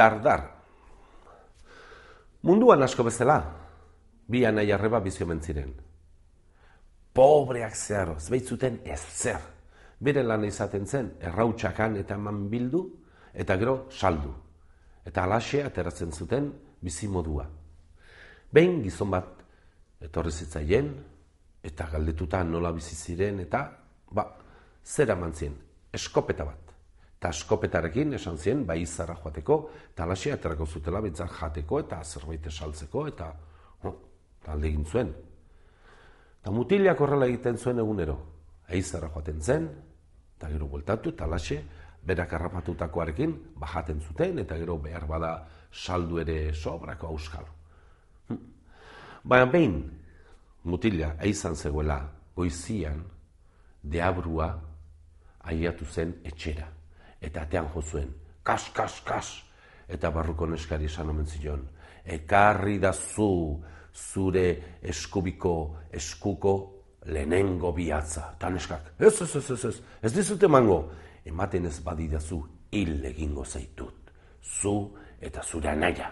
Dardar. Munduan asko bezala, bi anai arreba bizio ziren. Pobreak zeharo, zbeitzuten ez zer. Bere lan izaten zen, errautsakan eta eman bildu, eta gero saldu. Eta alaxe ateratzen zuten bizi modua. Behin gizon bat etorri zitzaien, eta galdetuta nola bizi ziren, eta ba, zer amantzien, eskopeta bat. Eta esan zien, bai izarra joateko, eta aterako zutela bintzar jateko, eta zerbait esaltzeko, eta talde egin zuen. Eta mutilak horrela egiten zuen egunero. Eizarra joaten zen, eta gero bueltatu, eta berak harrapatutakoarekin, bajaten zuten, eta gero behar bada saldu ere sobrako auskal. Hm. Baina behin, mutila eizan zegoela, goizian, deabrua, aiatu zen etxera. Eta atean jo zuen, kas, kas, kas, eta barruko neskari esan omen zion, ekarri da zu, zure eskubiko, eskuko, lehenengo bihatza. Ta neskak, ez, ez, ez, ez, ez, ez dizute mango, ematen ez badidazu hil egingo zaitut. Zu eta zure anaia.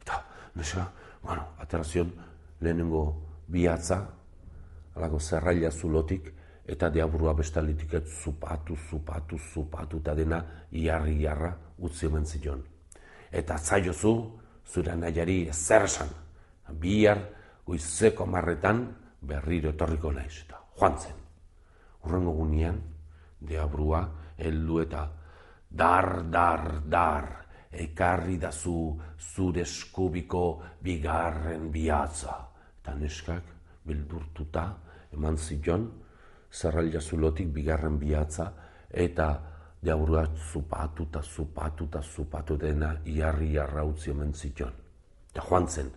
Eta, neska, bueno, aterazion lehenengo bihatza, alako zerraila zulotik, eta diaburua bestalitik ez zupatu, zupatu, zupatu, eta dena iarri iarra utzi omen zion. Eta zaiozu, zure nahiari zer esan, bihar goizeko marretan berriro etorriko naiz. Eta joan zen, urrengo gunean, diaburua, heldu eta dar, dar, dar, ekarri dazu zure eskubiko bigarren bihatza. Eta neskak, bildurtuta, eman zion, zerraila zulotik bigarren bihatza, eta jaurua zupatu eta zupatu eta zupatu dena iarri arrautzi omen zion. Eta joan zen,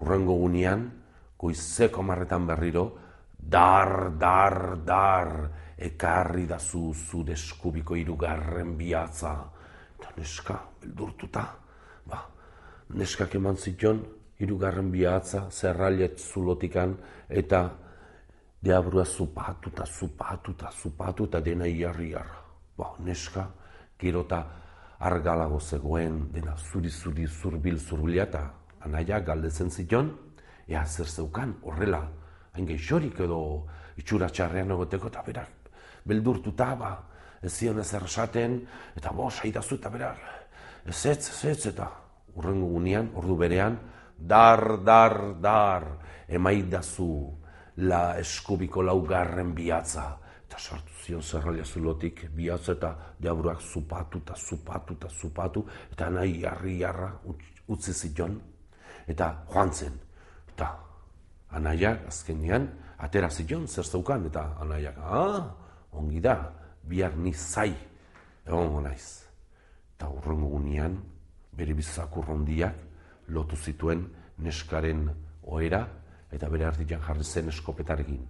urrengo gunean, goizeko marretan berriro, dar, dar, dar, ekarri da zu zu deskubiko irugarren bihatza. Eta neska, beldurtuta, ba, neskak eman zion, irugarren bihatza, zerrailet zulotikan, eta deabrua zupatu eta zupatu eta zupatu eta dena iarri jarra. Ba, neska, gero eta argalago zegoen, dena zuri-zuri zurbil zurbila eta anaia galdezen zion, ea zer zeukan, horrela, hain geixorik edo itxura txarrean egoteko, eta berak, beldurtuta, ba, ez zion ez errasaten, eta bo, saidazu, eta berak, ez ez, ez ez, eta urrengo gunean, ordu berean, dar, dar, dar, emaidazu, la eskubiko laugarren bihatza. Eta sartu zion zerralia zulotik bihatza eta diaburuak zupatu eta zupatu eta zupatu eta nahi jarri jarra utzi zion. Eta joan zen. Eta anaiak azkenean atera zion zer zeukan eta anaiak, ah, ongi da, bihar ni zai egon naiz. Eta urrengo gunean, bere bizak urrondiak lotu zituen neskaren oera eta bere artian jarri zen eskopetarekin.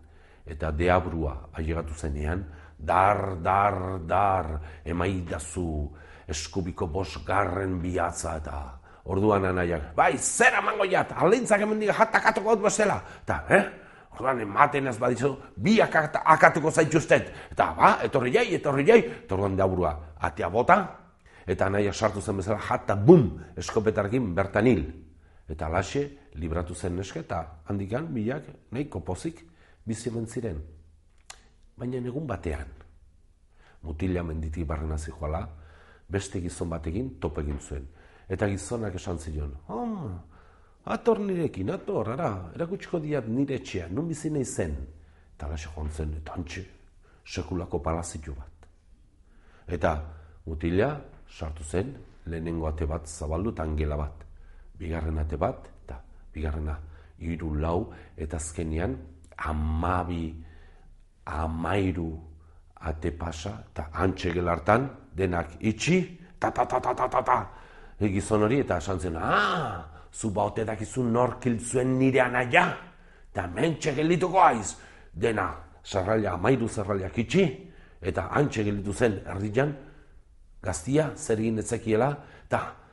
Eta deabrua ailegatu zenean, dar, dar, dar, emaidazu eskubiko bosgarren bihatza eta orduan anaiak, bai, zera mango jat, alintzak hemen diga jatakatuko dut bezala. Eta, eh? Orduan ematen ez badizu, bi akatuko zaituztet. Eta, ba, etorri jai, etorri jai, orduan deabrua atea bota, eta anaiak sartu zen bezala, jata, bum, eskopetarekin bertan hil. Eta alaxe, libratu zen neske eta handikan bilak nahi kopozik bizi ziren. Baina egun batean, mutila menditik barren hasi joala, beste gizon batekin top egin zuen. Eta gizonak esan zion, oh, ator nirekin, ator, ara, erakutsiko diat nire etxea, nun bizi nahi zen. Eta alaxe joan zen, eta antxe, sekulako palazitu bat. Eta mutila sartu zen, lehenengo ate bat zabaldu tangela bat. Bigarren ate bat, bigarrena hiru lau eta azkenean amabi amairu ate pasa eta antxe gelartan denak itxi ta ta ta ta ta ta ta egizon hori eta esan zen ah, zu baute dakizun norkil zuen nire anaia eta mentxe gelituko aiz dena zerraila amairu zerrailak itxi eta antxe gelitu zen erdian gaztia zer egin etzekiela eta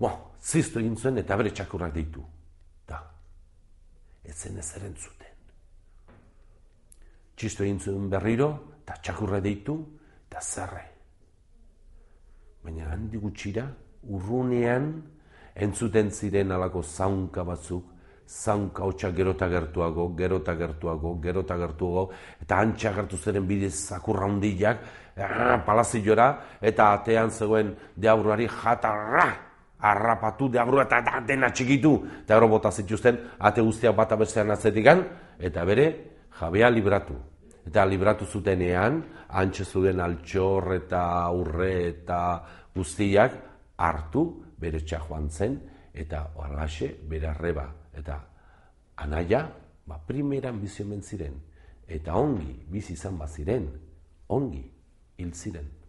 bo, ziztu egin zuen eta bere txakurrak deitu ez zen ez zuten. Txisto egin zuen berriro, eta txakurra deitu, eta zerre. Baina handi gutxira, urrunean entzuten ziren alako zaunka batzuk, zaunka hotxa gerota gertuago, gerota gertuago, gerota gertuago, eta antxa gertu ziren bidez zakurra hundiak, ah, palaziora, eta atean zegoen deabruari jatarra, harrapatu deabrua eta dena txikitu, eta gero bota zituzten, ate guztiak bata bestean atzetikan, eta bere jabea libratu. Eta libratu zutenean, antxe zuen altxor eta aurre eta guztiak hartu bere joan zen, eta horraxe bere arreba. Eta anaia, ba, primeran biziomen ziren, eta ongi bizi izan baziren, ongi hil ziren.